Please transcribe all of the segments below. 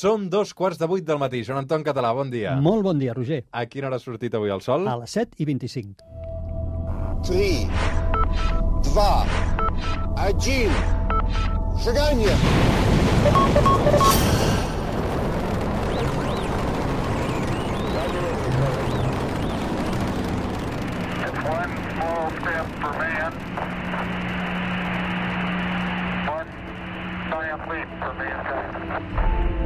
Són dos quarts de vuit del matí. Joan Anton Català, bon dia. Molt bon dia, Roger. A quina hora ha sortit avui el sol? A les 7 i 25. 3, 2, 1, seganya! One small step for man, one giant leap for mankind.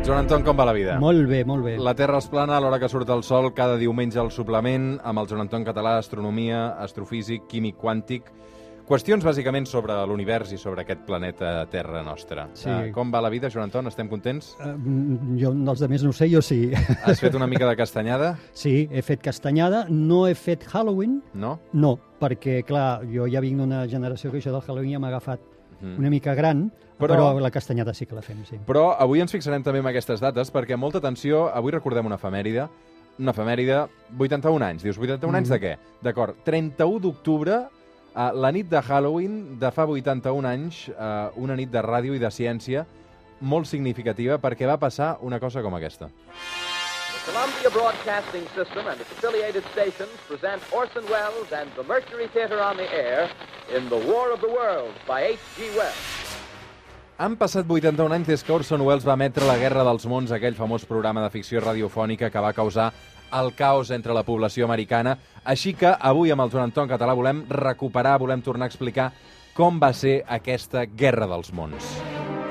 Joan Anton, com va la vida? Molt bé, molt bé. La Terra es plana a l'hora que surt el sol cada diumenge al suplement amb el Joan Anton Català, astronomia, astrofísic, químic quàntic... Qüestions bàsicament sobre l'univers i sobre aquest planeta Terra nostra. Sí. Uh, com va la vida, Joan Anton? Estem contents? Uh, jo dels de més no ho sé, jo sí. Has fet una mica de castanyada? sí, he fet castanyada, no he fet Halloween, No? no, perquè, clar, jo ja vinc d'una generació que això del Halloween ja m'ha agafat Mm. una mica gran, Però- però... la castanyada sí que la fem, sí. Però avui ens fixarem també en aquestes dates perquè, molta atenció, avui recordem una efemèride, una efemèride, 81 anys. Dius, 81 Mm. anys de què? D'acord, 31 d'octubre, eh, la nit de Halloween de fa 81 anys, eh, una nit de ràdio i de ciència molt significativa perquè va passar una cosa com aquesta. The Columbia Broadcasting System and its affiliated stations present Orson Welles and the Mercury Theater on the Air in The War of the Worlds by H.G. Wells. Han passat 81 anys des que Orson Welles va emetre La Guerra dels Mons, aquell famós programa de ficció radiofònica que va causar el caos entre la població americana. Així que avui amb el Joan Anton Català volem recuperar, volem tornar a explicar com va ser aquesta Guerra dels Mons.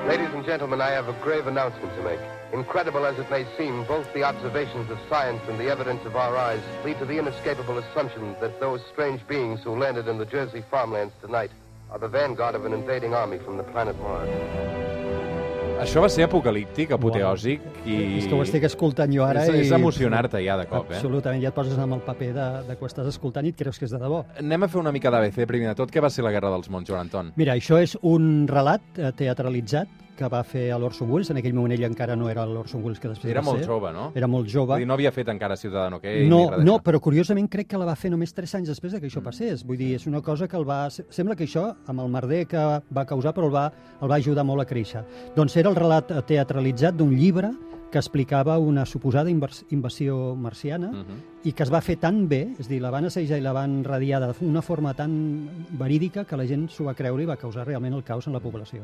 Ladies and gentlemen, I have a grave announcement to make. Incredible as it may seem, both the observations of science and the evidence of our eyes lead to the inescapable assumption that those strange beings who landed in the Jersey farmlands tonight are the vanguard of an invading army from the planet Mars. Això va ser apocalíptic, apoteòsic i... És que ho estic escoltant jo ara és, i... és emocionar-te ja de cop, eh? Absolutament, ja et poses amb el paper de, de que ho estàs escoltant i et creus que és de debò. Anem a fer una mica d'ABC primer de tot. Què va ser la Guerra dels Mons, Joan Anton? Mira, això és un relat eh, teatralitzat que va fer a l'Orson Welles. En aquell moment ell encara no era l'Orson Welles que després Era va molt ser. jove, no? Era molt jove. Vull dir, no havia fet encara Ciutadano Kane no, no, però curiosament crec que la va fer només 3 anys després de que això passés. Vull dir, és una cosa que el va... Sembla que això, amb el merder que va causar, però el va, el va ajudar molt a créixer. Doncs era el relat teatralitzat d'un llibre que explicava una suposada invasió marciana Mhm. I que es va fer tan bé, és dir, la van assajar i la van radiar d'una forma tan verídica que la gent s'ho va creure i va causar realment el caos en la població.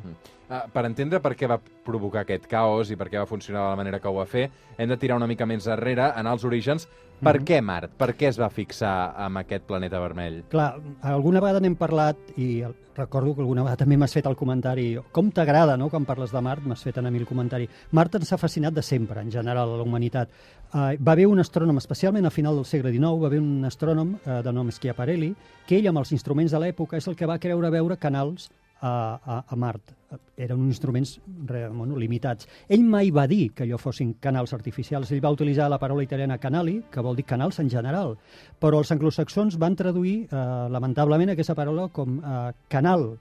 Ah, per entendre per què va provocar aquest caos i per què va funcionar de la manera que ho va fer, hem de tirar una mica més enrere, anar als orígens. Per Mhm. què Mart? Per què es va fixar amb aquest planeta vermell? Clar, alguna vegada n'hem parlat i recordo que alguna vegada també m'has fet el comentari com t'agrada, no?, quan parles de Mart, m'has fet a mi el comentari. Mart ens ha fascinat de sempre, en general, a la humanitat. Uh, va haver un astrònom, especialment a final del segle XIX, va haver un astrònom uh, de nom Schiaparelli, que ell, amb els instruments de l'època, és el que va creure veure canals a, a, a Mart. Eren uns instruments re, bueno, limitats. Ell mai va dir que allò fossin canals artificials. Ell va utilitzar la paraula italiana canali, que vol dir canals en general. Però els anglosaxons van traduir, eh, lamentablement, aquesta paraula com eh, canal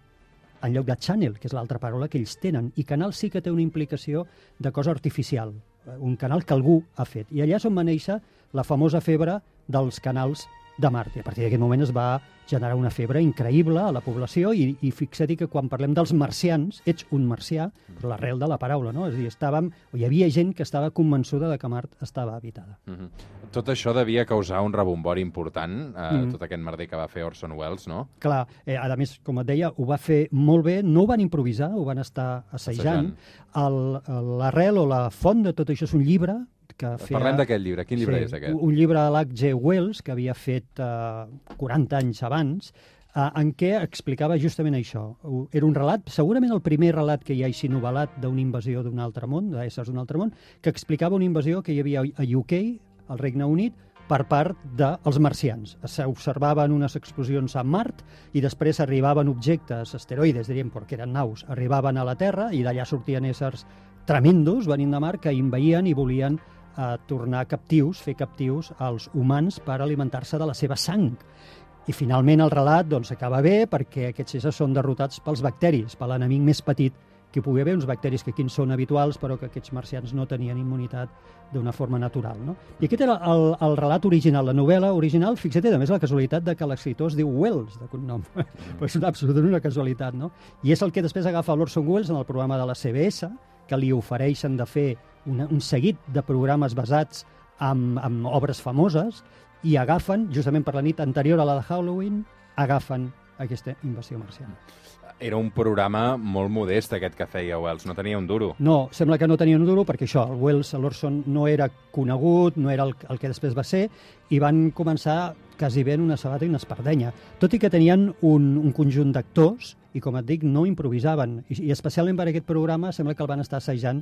en lloc de channel, que és l'altra paraula que ells tenen. I canal sí que té una implicació de cosa artificial, eh, un canal que algú ha fet. I allà és on va néixer la famosa febre dels canals de Mart. I a partir d'aquest moment es va generar una febre increïble a la població i, i fixa't que quan parlem dels marcians, ets un marcià, però l'arrel de la paraula, no? És a dir, estàvem, hi havia gent que estava convençuda de que Mart estava habitada. Mm -hmm. Tot això devia causar un rebombori important, eh, Mhm. tot aquest merder que va fer Orson Welles, no? Clar, eh, a més, com et deia, ho va fer molt bé, no ho van improvisar, ho van estar assajant. El- L'arrel o la font de tot això és un llibre que feia... Parlem d'aquest llibre. Quin llibre és aquest? Un, llibre de l'H.G. Wells, que havia fet eh, 40 anys abans, eh, en què explicava justament això. Era un relat, segurament el primer relat que hi ha així novel·lat d'una invasió d'un altre món, d'éssers d'un altre món, que explicava una invasió que hi havia a UK, al Regne Unit, per part dels marcians. S'observaven unes explosions a Mart i després arribaven objectes, asteroides, diríem, perquè eren naus, arribaven a la Terra i d'allà sortien éssers tremendos, venint de Mart, que inveïen i volien eh, tornar captius, fer captius als humans per alimentar-se de la seva sang. I finalment el relat doncs, acaba bé perquè aquests éssers són derrotats pels bacteris, per l'enemic més petit que pugui haver, uns bacteris que aquí són habituals però que aquests marcians no tenien immunitat d'una forma natural. No? I aquest era el, el relat original, la novel·la original, fixa't, a més la casualitat de que l'escriptor es diu Wells, de cognom. Mm. és una, absolutament una casualitat, no? I és el que després agafa l'Orson Welles en el programa de la CBS, que li ofereixen de fer una, un seguit de programes basats en, en obres famoses i agafen, justament per la nit anterior a la de Halloween, agafen aquesta invasió marciana. Era un programa molt modest, aquest que feia Wells. No tenia un duro. No, sembla que no tenien un duro perquè això, el Wells, l'Orson no era conegut, no era el, el que després va ser, i van començar quasi bé en una sabata i una espardenya. Tot i que tenien un, un conjunt d'actors, i com et dic, no improvisaven. I, I especialment per aquest programa sembla que el van estar assajant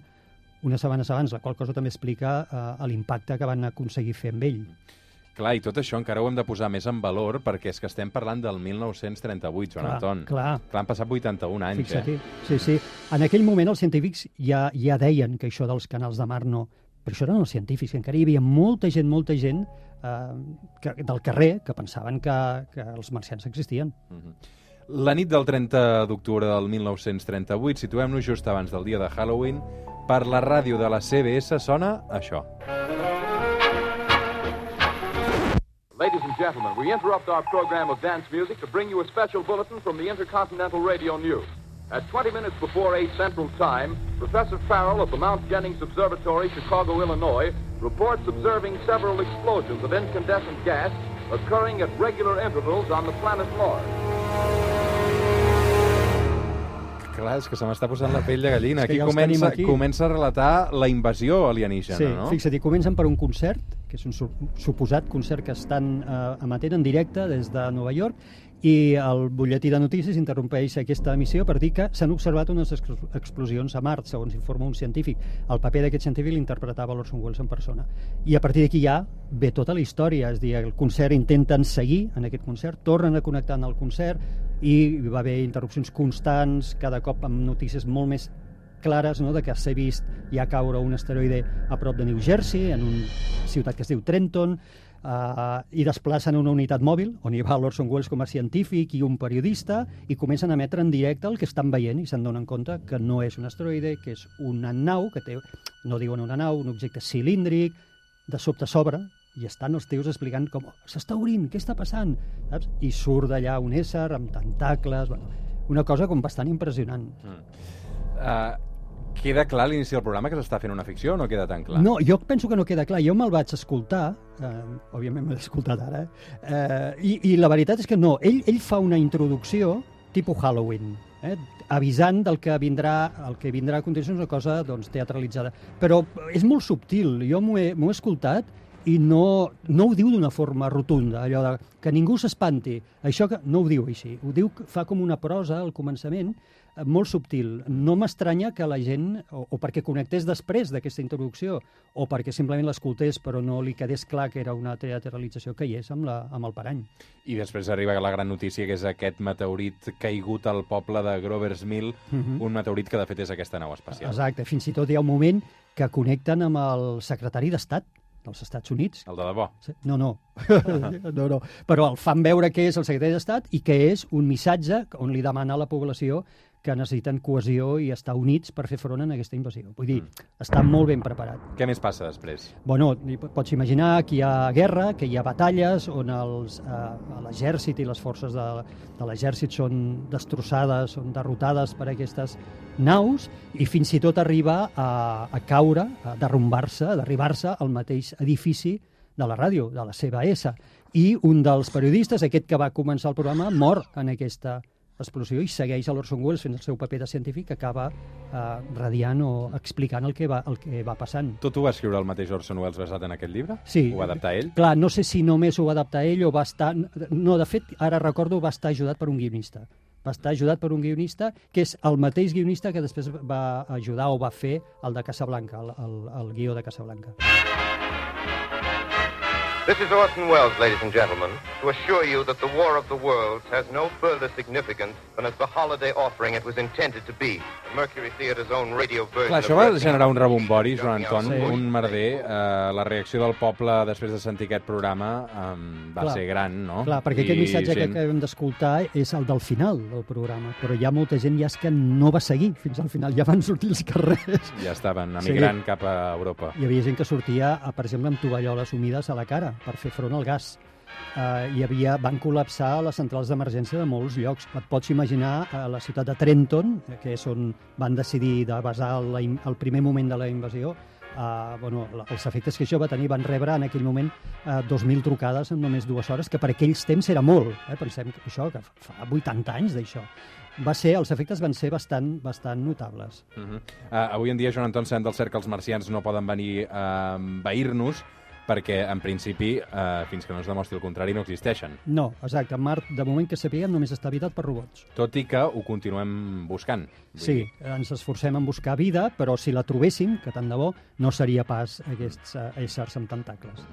unes setmanes abans, la qual cosa també explica eh, l'impacte que van aconseguir fer amb ell. Clar, i tot això encara ho hem de posar més en valor perquè és que estem parlant del 1938, Joan Clar, Anton. clar. Clar, han passat 81 anys, Fixa-t'hi. eh? Sí, sí. En aquell moment els científics ja, ja deien que això dels canals de mar no... Però això eren els científics, que encara hi havia molta gent, molta gent eh, que, del carrer que pensaven que, que els marcians existien. La nit del 30 d'octubre del 1938, situem-nos just abans del dia de Halloween, per la ràdio de la CBS sona això. Ladies and gentlemen, we interrupt our program of dance music to bring you a special bulletin from the Intercontinental Radio News. At 20 minutes before 8 Central Time, Professor Farrell of the Mount Jennings Observatory, Chicago, Illinois, reports observing several explosions of incandescent gas occurring at regular intervals on the planet Mars. Clar, és que se m'està posant la pell de gallina. Aquí ja comença, aquí. comença a relatar la invasió alienígena, Sí, no? fixa't, i comencen per un concert, que és un su- suposat concert que estan eh, emetent en directe des de Nova York, i el butlletí de notícies interrompeix aquesta emissió per dir que s'han observat unes ex- explosions a Mart, segons informa un científic. El paper d'aquest científic l'interpretava l'Orson Welles en persona. I a partir d'aquí ja ve tota la història, és dir, el concert intenten seguir en aquest concert, tornen a connectar en el concert i hi va haver interrupcions constants, cada cop amb notícies molt més clares no, de que s'ha vist ja caure un asteroide a prop de New Jersey, en una ciutat que es diu Trenton, uh, i desplacen una unitat mòbil, on hi va l'Orson Welles com a científic i un periodista, i comencen a emetre en directe el que estan veient i se'n donen compte que no és un asteroide, que és una nau, que té, no diuen una nau, un objecte cilíndric, de sobte s'obre i estan els teus explicant com s'està obrint, què està passant? Saps? I surt d'allà un ésser amb tentacles... Bueno, una cosa com bastant impressionant. Uh, queda clar a l'inici del programa que s'està fent una ficció o no queda tan clar? No, jo penso que no queda clar. Jo me'l vaig escoltar, eh, òbviament m'he escoltat ara, eh, i, i la veritat és que no. Ell, ell fa una introducció tipus Halloween, eh, avisant del que vindrà, el que vindrà a continuació és una cosa doncs, teatralitzada. Però és molt subtil. Jo m'ho he, he escoltat i no, no ho diu d'una forma rotunda, allò de que ningú s'espanti. Això que no ho diu així. Ho diu, fa com una prosa al començament, eh, molt subtil. No m'estranya que la gent, o, o perquè connectés després d'aquesta introducció, o perquè simplement l'escoltés però no li quedés clar que era una teatralització que hi és amb, la, amb el parany. I després arriba la gran notícia, que és aquest meteorit caigut al poble de Grover's Mill, un meteorit que de fet és aquesta nau espacial. Exacte, fins i tot hi ha un moment que connecten amb el secretari d'Estat dels Estats Units. El de debò. No, no. no, no. Però el fan veure que és el secretari d'Estat i que és un missatge on li demana a la població que necessiten cohesió i estar units per fer front a aquesta invasió. Vull dir, està molt ben preparat. Què més passa després? Bueno, pots imaginar que hi ha guerra, que hi ha batalles on eh, l'exèrcit i les forces de, de l'exèrcit són destrossades, són derrotades per aquestes naus i fins i tot arriba a, a caure, a derrumbar-se, a derribar-se al mateix edifici de la ràdio, de la CBS. I un dels periodistes, aquest que va començar el programa, mor en aquesta explosió i segueix a l'Orson Welles fent el seu paper de científic que acaba eh, radiant o explicant el que, va, el que va passant. Tot ho va escriure el mateix Orson Welles basat en aquest llibre? Sí. Ho va adaptar ell? Clar, no sé si només ho va adaptar ell o va estar... No, de fet, ara recordo, va estar ajudat per un guionista. Va estar ajudat per un guionista, que és el mateix guionista que després va ajudar o va fer el de Casablanca, el, el, el guió de Casablanca. This is Orson Welles, ladies and gentlemen, to assure you that the War of the Worlds has no further significance than as the holiday offering it was intended to be. The Mercury Theatre's own radio version Clar, això va generar un rebombori, Joan Anton, Sí. un merder. Eh, la reacció del poble després de sentir aquest programa eh, va Clar. ser gran, no? Clar, perquè I aquest missatge que gent- acabem d'escoltar és el del final del programa, però hi ha molta gent ja és que no va seguir fins al final, ja van sortir als carrers. Ja estaven Sí. emigrant cap a Europa. Hi havia gent que sortia, per exemple, amb tovalloles humides a la cara per fer front al gas. Uh, hi havia, van col·lapsar les centrals d'emergència de molts llocs. Et pots imaginar a la ciutat de Trenton, que és on van decidir de basar in- el primer moment de la invasió, Uh, bueno, els efectes que això va tenir van rebre en aquell moment uh, 2.000 trucades en només dues hores, que per aquells temps era molt. Eh? Pensem que això, que fa 80 anys d'això. Va ser, els efectes van ser bastant, bastant notables. Uh -huh. uh, avui en dia, Joan Anton, sabem del cert que els marcians no poden venir a envair-nos perquè, en principi, uh, fins que no es demostri el contrari, no existeixen. No, exacte. Mart, de moment que sapiguem, només està habitat per robots. Tot i que ho continuem buscant. Vull Sí, dir, ens esforcem en buscar vida, però si la trobéssim, que tant de bo, no seria pas aquests uh, éssers amb tentacles.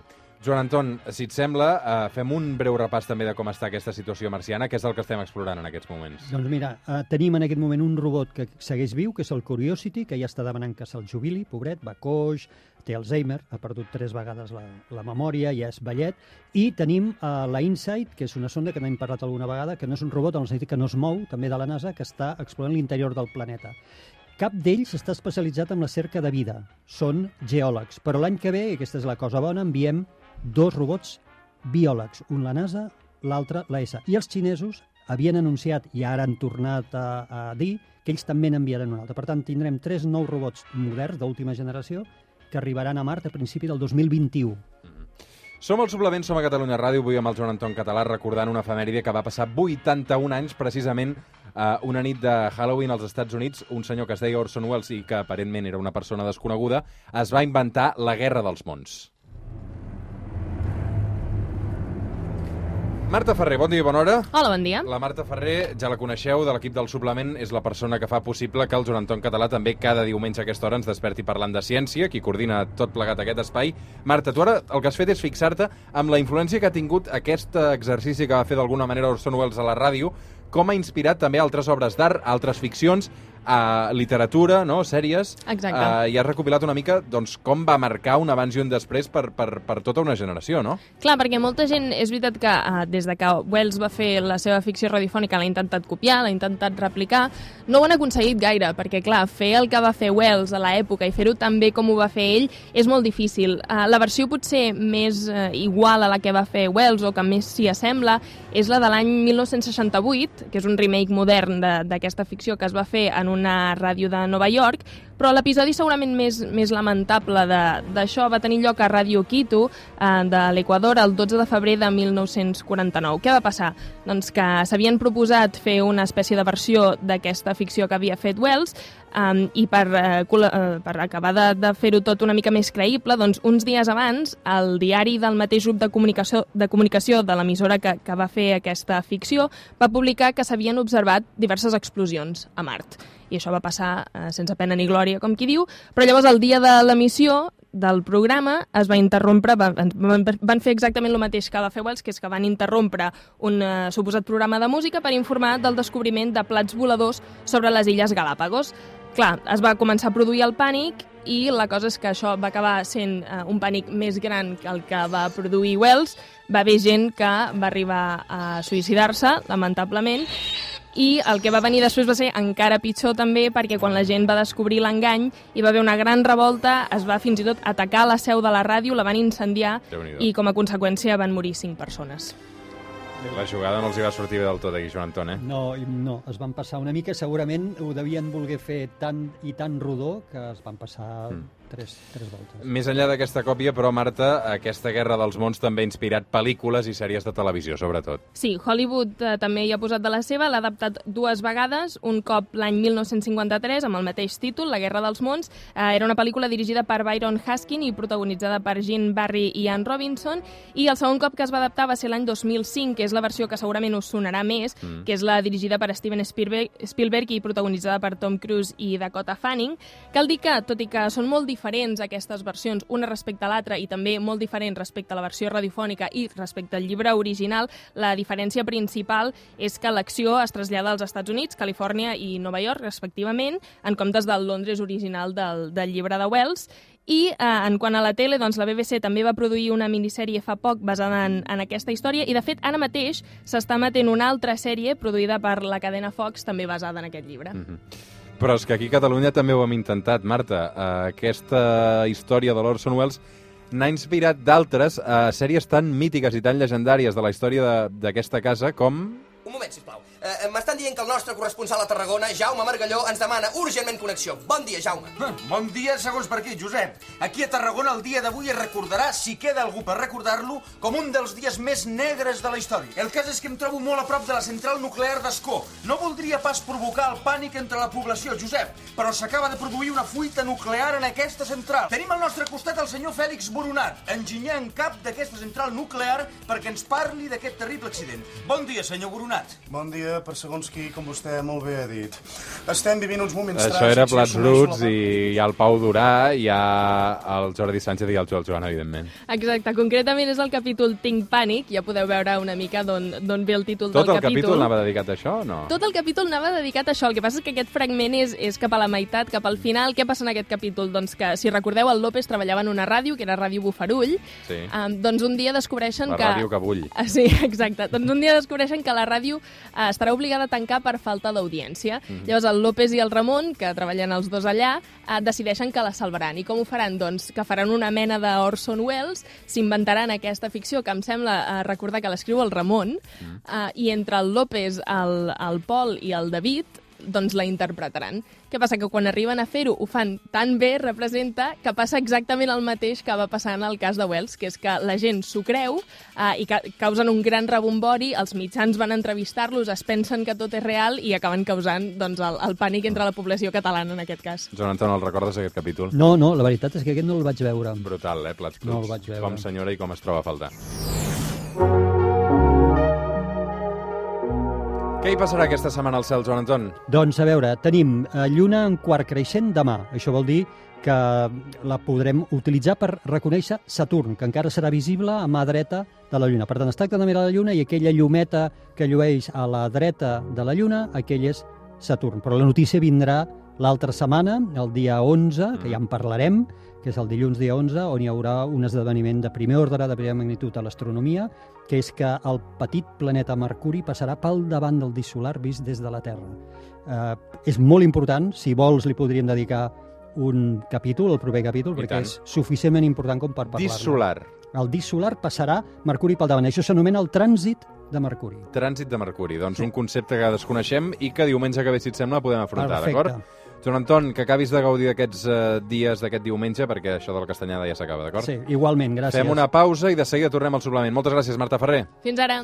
Joan Anton, si et sembla, uh, fem un breu repàs també de com està aquesta situació marciana, que és el que estem explorant en aquests moments. Doncs mira, eh, tenim en aquest moment un robot que segueix viu, que és el Curiosity, que ja està demanant que se'l jubili, pobret, va coix, té Alzheimer, ha perdut tres vegades la, la memòria, ja és vellet, i tenim eh, la InSight, que és una sonda que n'hem parlat alguna vegada, que no és un robot, en el sentit que no es mou, també de la NASA, que està explorant l'interior del planeta. Cap d'ells està especialitzat en la cerca de vida. Són geòlegs. Però l'any que ve, i aquesta és la cosa bona, enviem dos robots biòlegs, un la NASA, l'altre la ESA. I els xinesos havien anunciat, i ara han tornat a, a dir, que ells també n'enviaran un altre. Per tant, tindrem tres nous robots moderns d'última generació que arribaran a Mart a principi del 2021. Som al Suplement, som a Catalunya Ràdio, avui amb el Joan Anton Català recordant una efemèride que va passar 81 anys precisament uh, una nit de Halloween als Estats Units. Un senyor que es deia Orson Welles i que aparentment era una persona desconeguda, es va inventar la Guerra dels Mons. Marta Ferrer, bon dia i bona hora. Hola, bon dia. La Marta Ferrer, ja la coneixeu, de l'equip del Suplement, és la persona que fa possible que el Joan Anton Català també cada diumenge a aquesta hora ens desperti parlant de ciència, qui coordina tot plegat aquest espai. Marta, tu ara el que has fet és fixar-te amb la influència que ha tingut aquest exercici que va fer d'alguna manera Orson Welles a la ràdio, com ha inspirat també altres obres d'art, altres ficcions, a literatura, no? sèries, Exacte. eh, i has recopilat una mica doncs, com va marcar un abans i un després per, per, per tota una generació, no? Clar, perquè molta gent, és veritat que uh, des de que Wells va fer la seva ficció radiofònica l'ha intentat copiar, l'ha intentat replicar, no ho han aconseguit gaire, perquè clar, fer el que va fer Wells a l'època i fer-ho tan bé com ho va fer ell és molt difícil. Uh, la versió potser més uh, igual a la que va fer Wells o que més s'hi assembla és la de l'any 1968, que és un remake modern de- d'aquesta ficció que es va fer en una ràdio de Nova York, però l'episodi segurament més, més lamentable d'això va tenir lloc a Ràdio Quito eh, de l'Equador el 12 de febrer de 1949. Què va passar? Doncs que s'havien proposat fer una espècie de versió d'aquesta ficció que havia fet Wells um, i per, uh, per acabar de, de fer-ho tot una mica més creïble, doncs uns dies abans el diari del mateix grup de comunicació de, comunicació de l'emissora que, que va fer aquesta ficció va publicar que s'havien observat diverses explosions a Mart i això va passar eh, sense pena ni glòria, com qui diu, però llavors el dia de l'emissió del programa es va interrompre, van, van, fer exactament el mateix que va fer Wells, que és que van interrompre un eh, suposat programa de música per informar del descobriment de plats voladors sobre les Illes Galàpagos. Clar, es va començar a produir el pànic i la cosa és que això va acabar sent eh, un pànic més gran que el que va produir Wells. Va haver gent que va arribar a suïcidar-se, lamentablement, i el que va venir després va ser encara pitjor també perquè quan la gent va descobrir l'engany hi va haver una gran revolta, es va fins i tot atacar la seu de la ràdio, la van incendiar i com a conseqüència van morir cinc persones. La jugada no els hi va sortir bé del tot aquí, Joan Anton, eh? No, no, es van passar una mica, segurament ho devien voler fer tan i tan rodó que es van passar Mm. Tres, tres voltes. Més enllà d'aquesta còpia, però, Marta, aquesta Guerra dels Mons també ha inspirat pel·lícules i sèries de televisió, sobretot. Sí, Hollywood eh, també hi ha posat de la seva, l'ha adaptat dues vegades, un cop l'any 1953 amb el mateix títol, La Guerra dels Mons. Eh, era una pel·lícula dirigida per Byron Haskin i protagonitzada per Gene Barry i Ann Robinson, i el segon cop que es va adaptar va ser l'any 2005, que és la versió que segurament us sonarà més, Mm. que és la dirigida per Steven Spielberg, Spielberg i protagonitzada per Tom Cruise i Dakota Fanning. Cal dir que, tot i que són molt diferents aquestes versions, una respecte a l'altra i també molt diferents respecte a la versió radiofònica i respecte al llibre original, la diferència principal és que l'acció es trasllada als Estats Units, Califòrnia i Nova York, respectivament, en comptes del Londres original del, del llibre de Wells, i eh, en quant a la tele, doncs la BBC també va produir una minissèrie fa poc basada en, en aquesta història i, de fet, ara mateix s'està emetent una altra sèrie produïda per la cadena Fox, també basada en aquest llibre. Mm -hmm. Però és que aquí a Catalunya també ho hem intentat, Marta. Uh, aquesta història de l'Orson Welles n'ha inspirat d'altres uh, sèries tan mítiques i tan legendàries de la història d'aquesta casa com... Un moment, sisplau. Eh, M'estan dient que el nostre corresponsal a Tarragona, Jaume Margalló, ens demana urgentment connexió. Bon dia, Jaume. Bon dia, segons per aquí, Josep. Aquí a Tarragona el dia d'avui es recordarà, si queda algú per recordar-lo, com un dels dies més negres de la història. El cas és que em trobo molt a prop de la central nuclear d'Escó. No voldria pas provocar el pànic entre la població, Josep, però s'acaba de produir una fuita nuclear en aquesta central. Tenim al nostre costat el senyor Fèlix Boronat, enginyer en cap d'aquesta central nuclear, perquè ens parli d'aquest terrible accident. Bon dia, senyor Boronat. Bon dia, per segons qui, com vostè molt bé ha dit. Estem vivint uns moments Això era tràgics Plats assumeixo Bruts la- i hi ha el Pau Durà, hi ha el Jordi Sánchez i el Joel Joan, evidentment. Exacte, concretament és el capítol Tinc pànic, ja podeu veure una mica d'on d'on ve el títol Tot del el capítol anava dedicat a això o no? Tot el capítol anava dedicat a això. El que passa és que aquest fragment és, és cap a la meitat, cap al final. Què passa en aquest capítol? Doncs que, si recordeu, el López treballava en una ràdio, que era Ràdio Bufarull. Sí. Um, doncs un dia descobreixen La que... ràdio que bull. Ah, sí, exacte. Doncs un dia descobreixen que la ràdio eh, estarà obligada a tancar per falta d'audiència. Mhm. Llavors el López i el Ramon, que treballen els dos allà, eh, decideixen que la salvaran. I com ho faran? Doncs que faran una mena de Orson Welles, s'inventaran aquesta ficció que em sembla eh, recordar que l'escriu el Ramon, Mhm. eh, i entre el López, el, el Pol i el David doncs la interpretaran. Què passa? Que quan arriben a fer-ho ho fan tan bé, representa, que passa exactament el mateix que va passar en el cas de Wells, que és que la gent s'ho creu eh, i ca causen un gran rebombori, els mitjans van entrevistar-los, es pensen que tot és real i acaben causant doncs, el, el pànic entre la població catalana en aquest cas. Joan Anton, el recordes, aquest capítol? No, no, la veritat és que aquest no el vaig veure. Brutal, eh, Plats Bruts. No el vaig veure. Com senyora i com es troba a faltar. Què hi passarà aquesta setmana al cel, Joan Anton? Doncs, a veure, tenim eh, lluna en quart creixent demà. Això vol dir que la podrem utilitzar per reconèixer Saturn, que encara serà visible a mà dreta de la Lluna. Per tant, es tracta de mirar la Lluna i aquella llumeta que llueix a la dreta de la Lluna, aquell és Saturn. Però la notícia vindrà l'altra setmana, el dia 11, que ja en parlarem, que és el dilluns dia 11, on hi haurà un esdeveniment de primer ordre, de primera magnitud a l'astronomia, que és que el petit planeta Mercuri passarà pel davant del disc solar vist des de la Terra. Eh, és molt important, si vols li podríem dedicar un capítol, el proper capítol, I perquè tant. és suficientment important com per parlar-ne. Disc solar. El disc solar passarà Mercuri pel davant. Això s'anomena el trànsit de Mercuri. Trànsit de Mercuri. Doncs un concepte que desconeixem i que diumenge que ve, si et sembla, podem afrontar, Perfecte. Joan Anton, que acabis de gaudir d'aquests eh, dies d'aquest diumenge, perquè això de la castanyada ja s'acaba, d'acord? Sí, igualment, gràcies. Fem una pausa i de seguida tornem al suplement. Moltes gràcies, Marta Ferrer. Fins ara!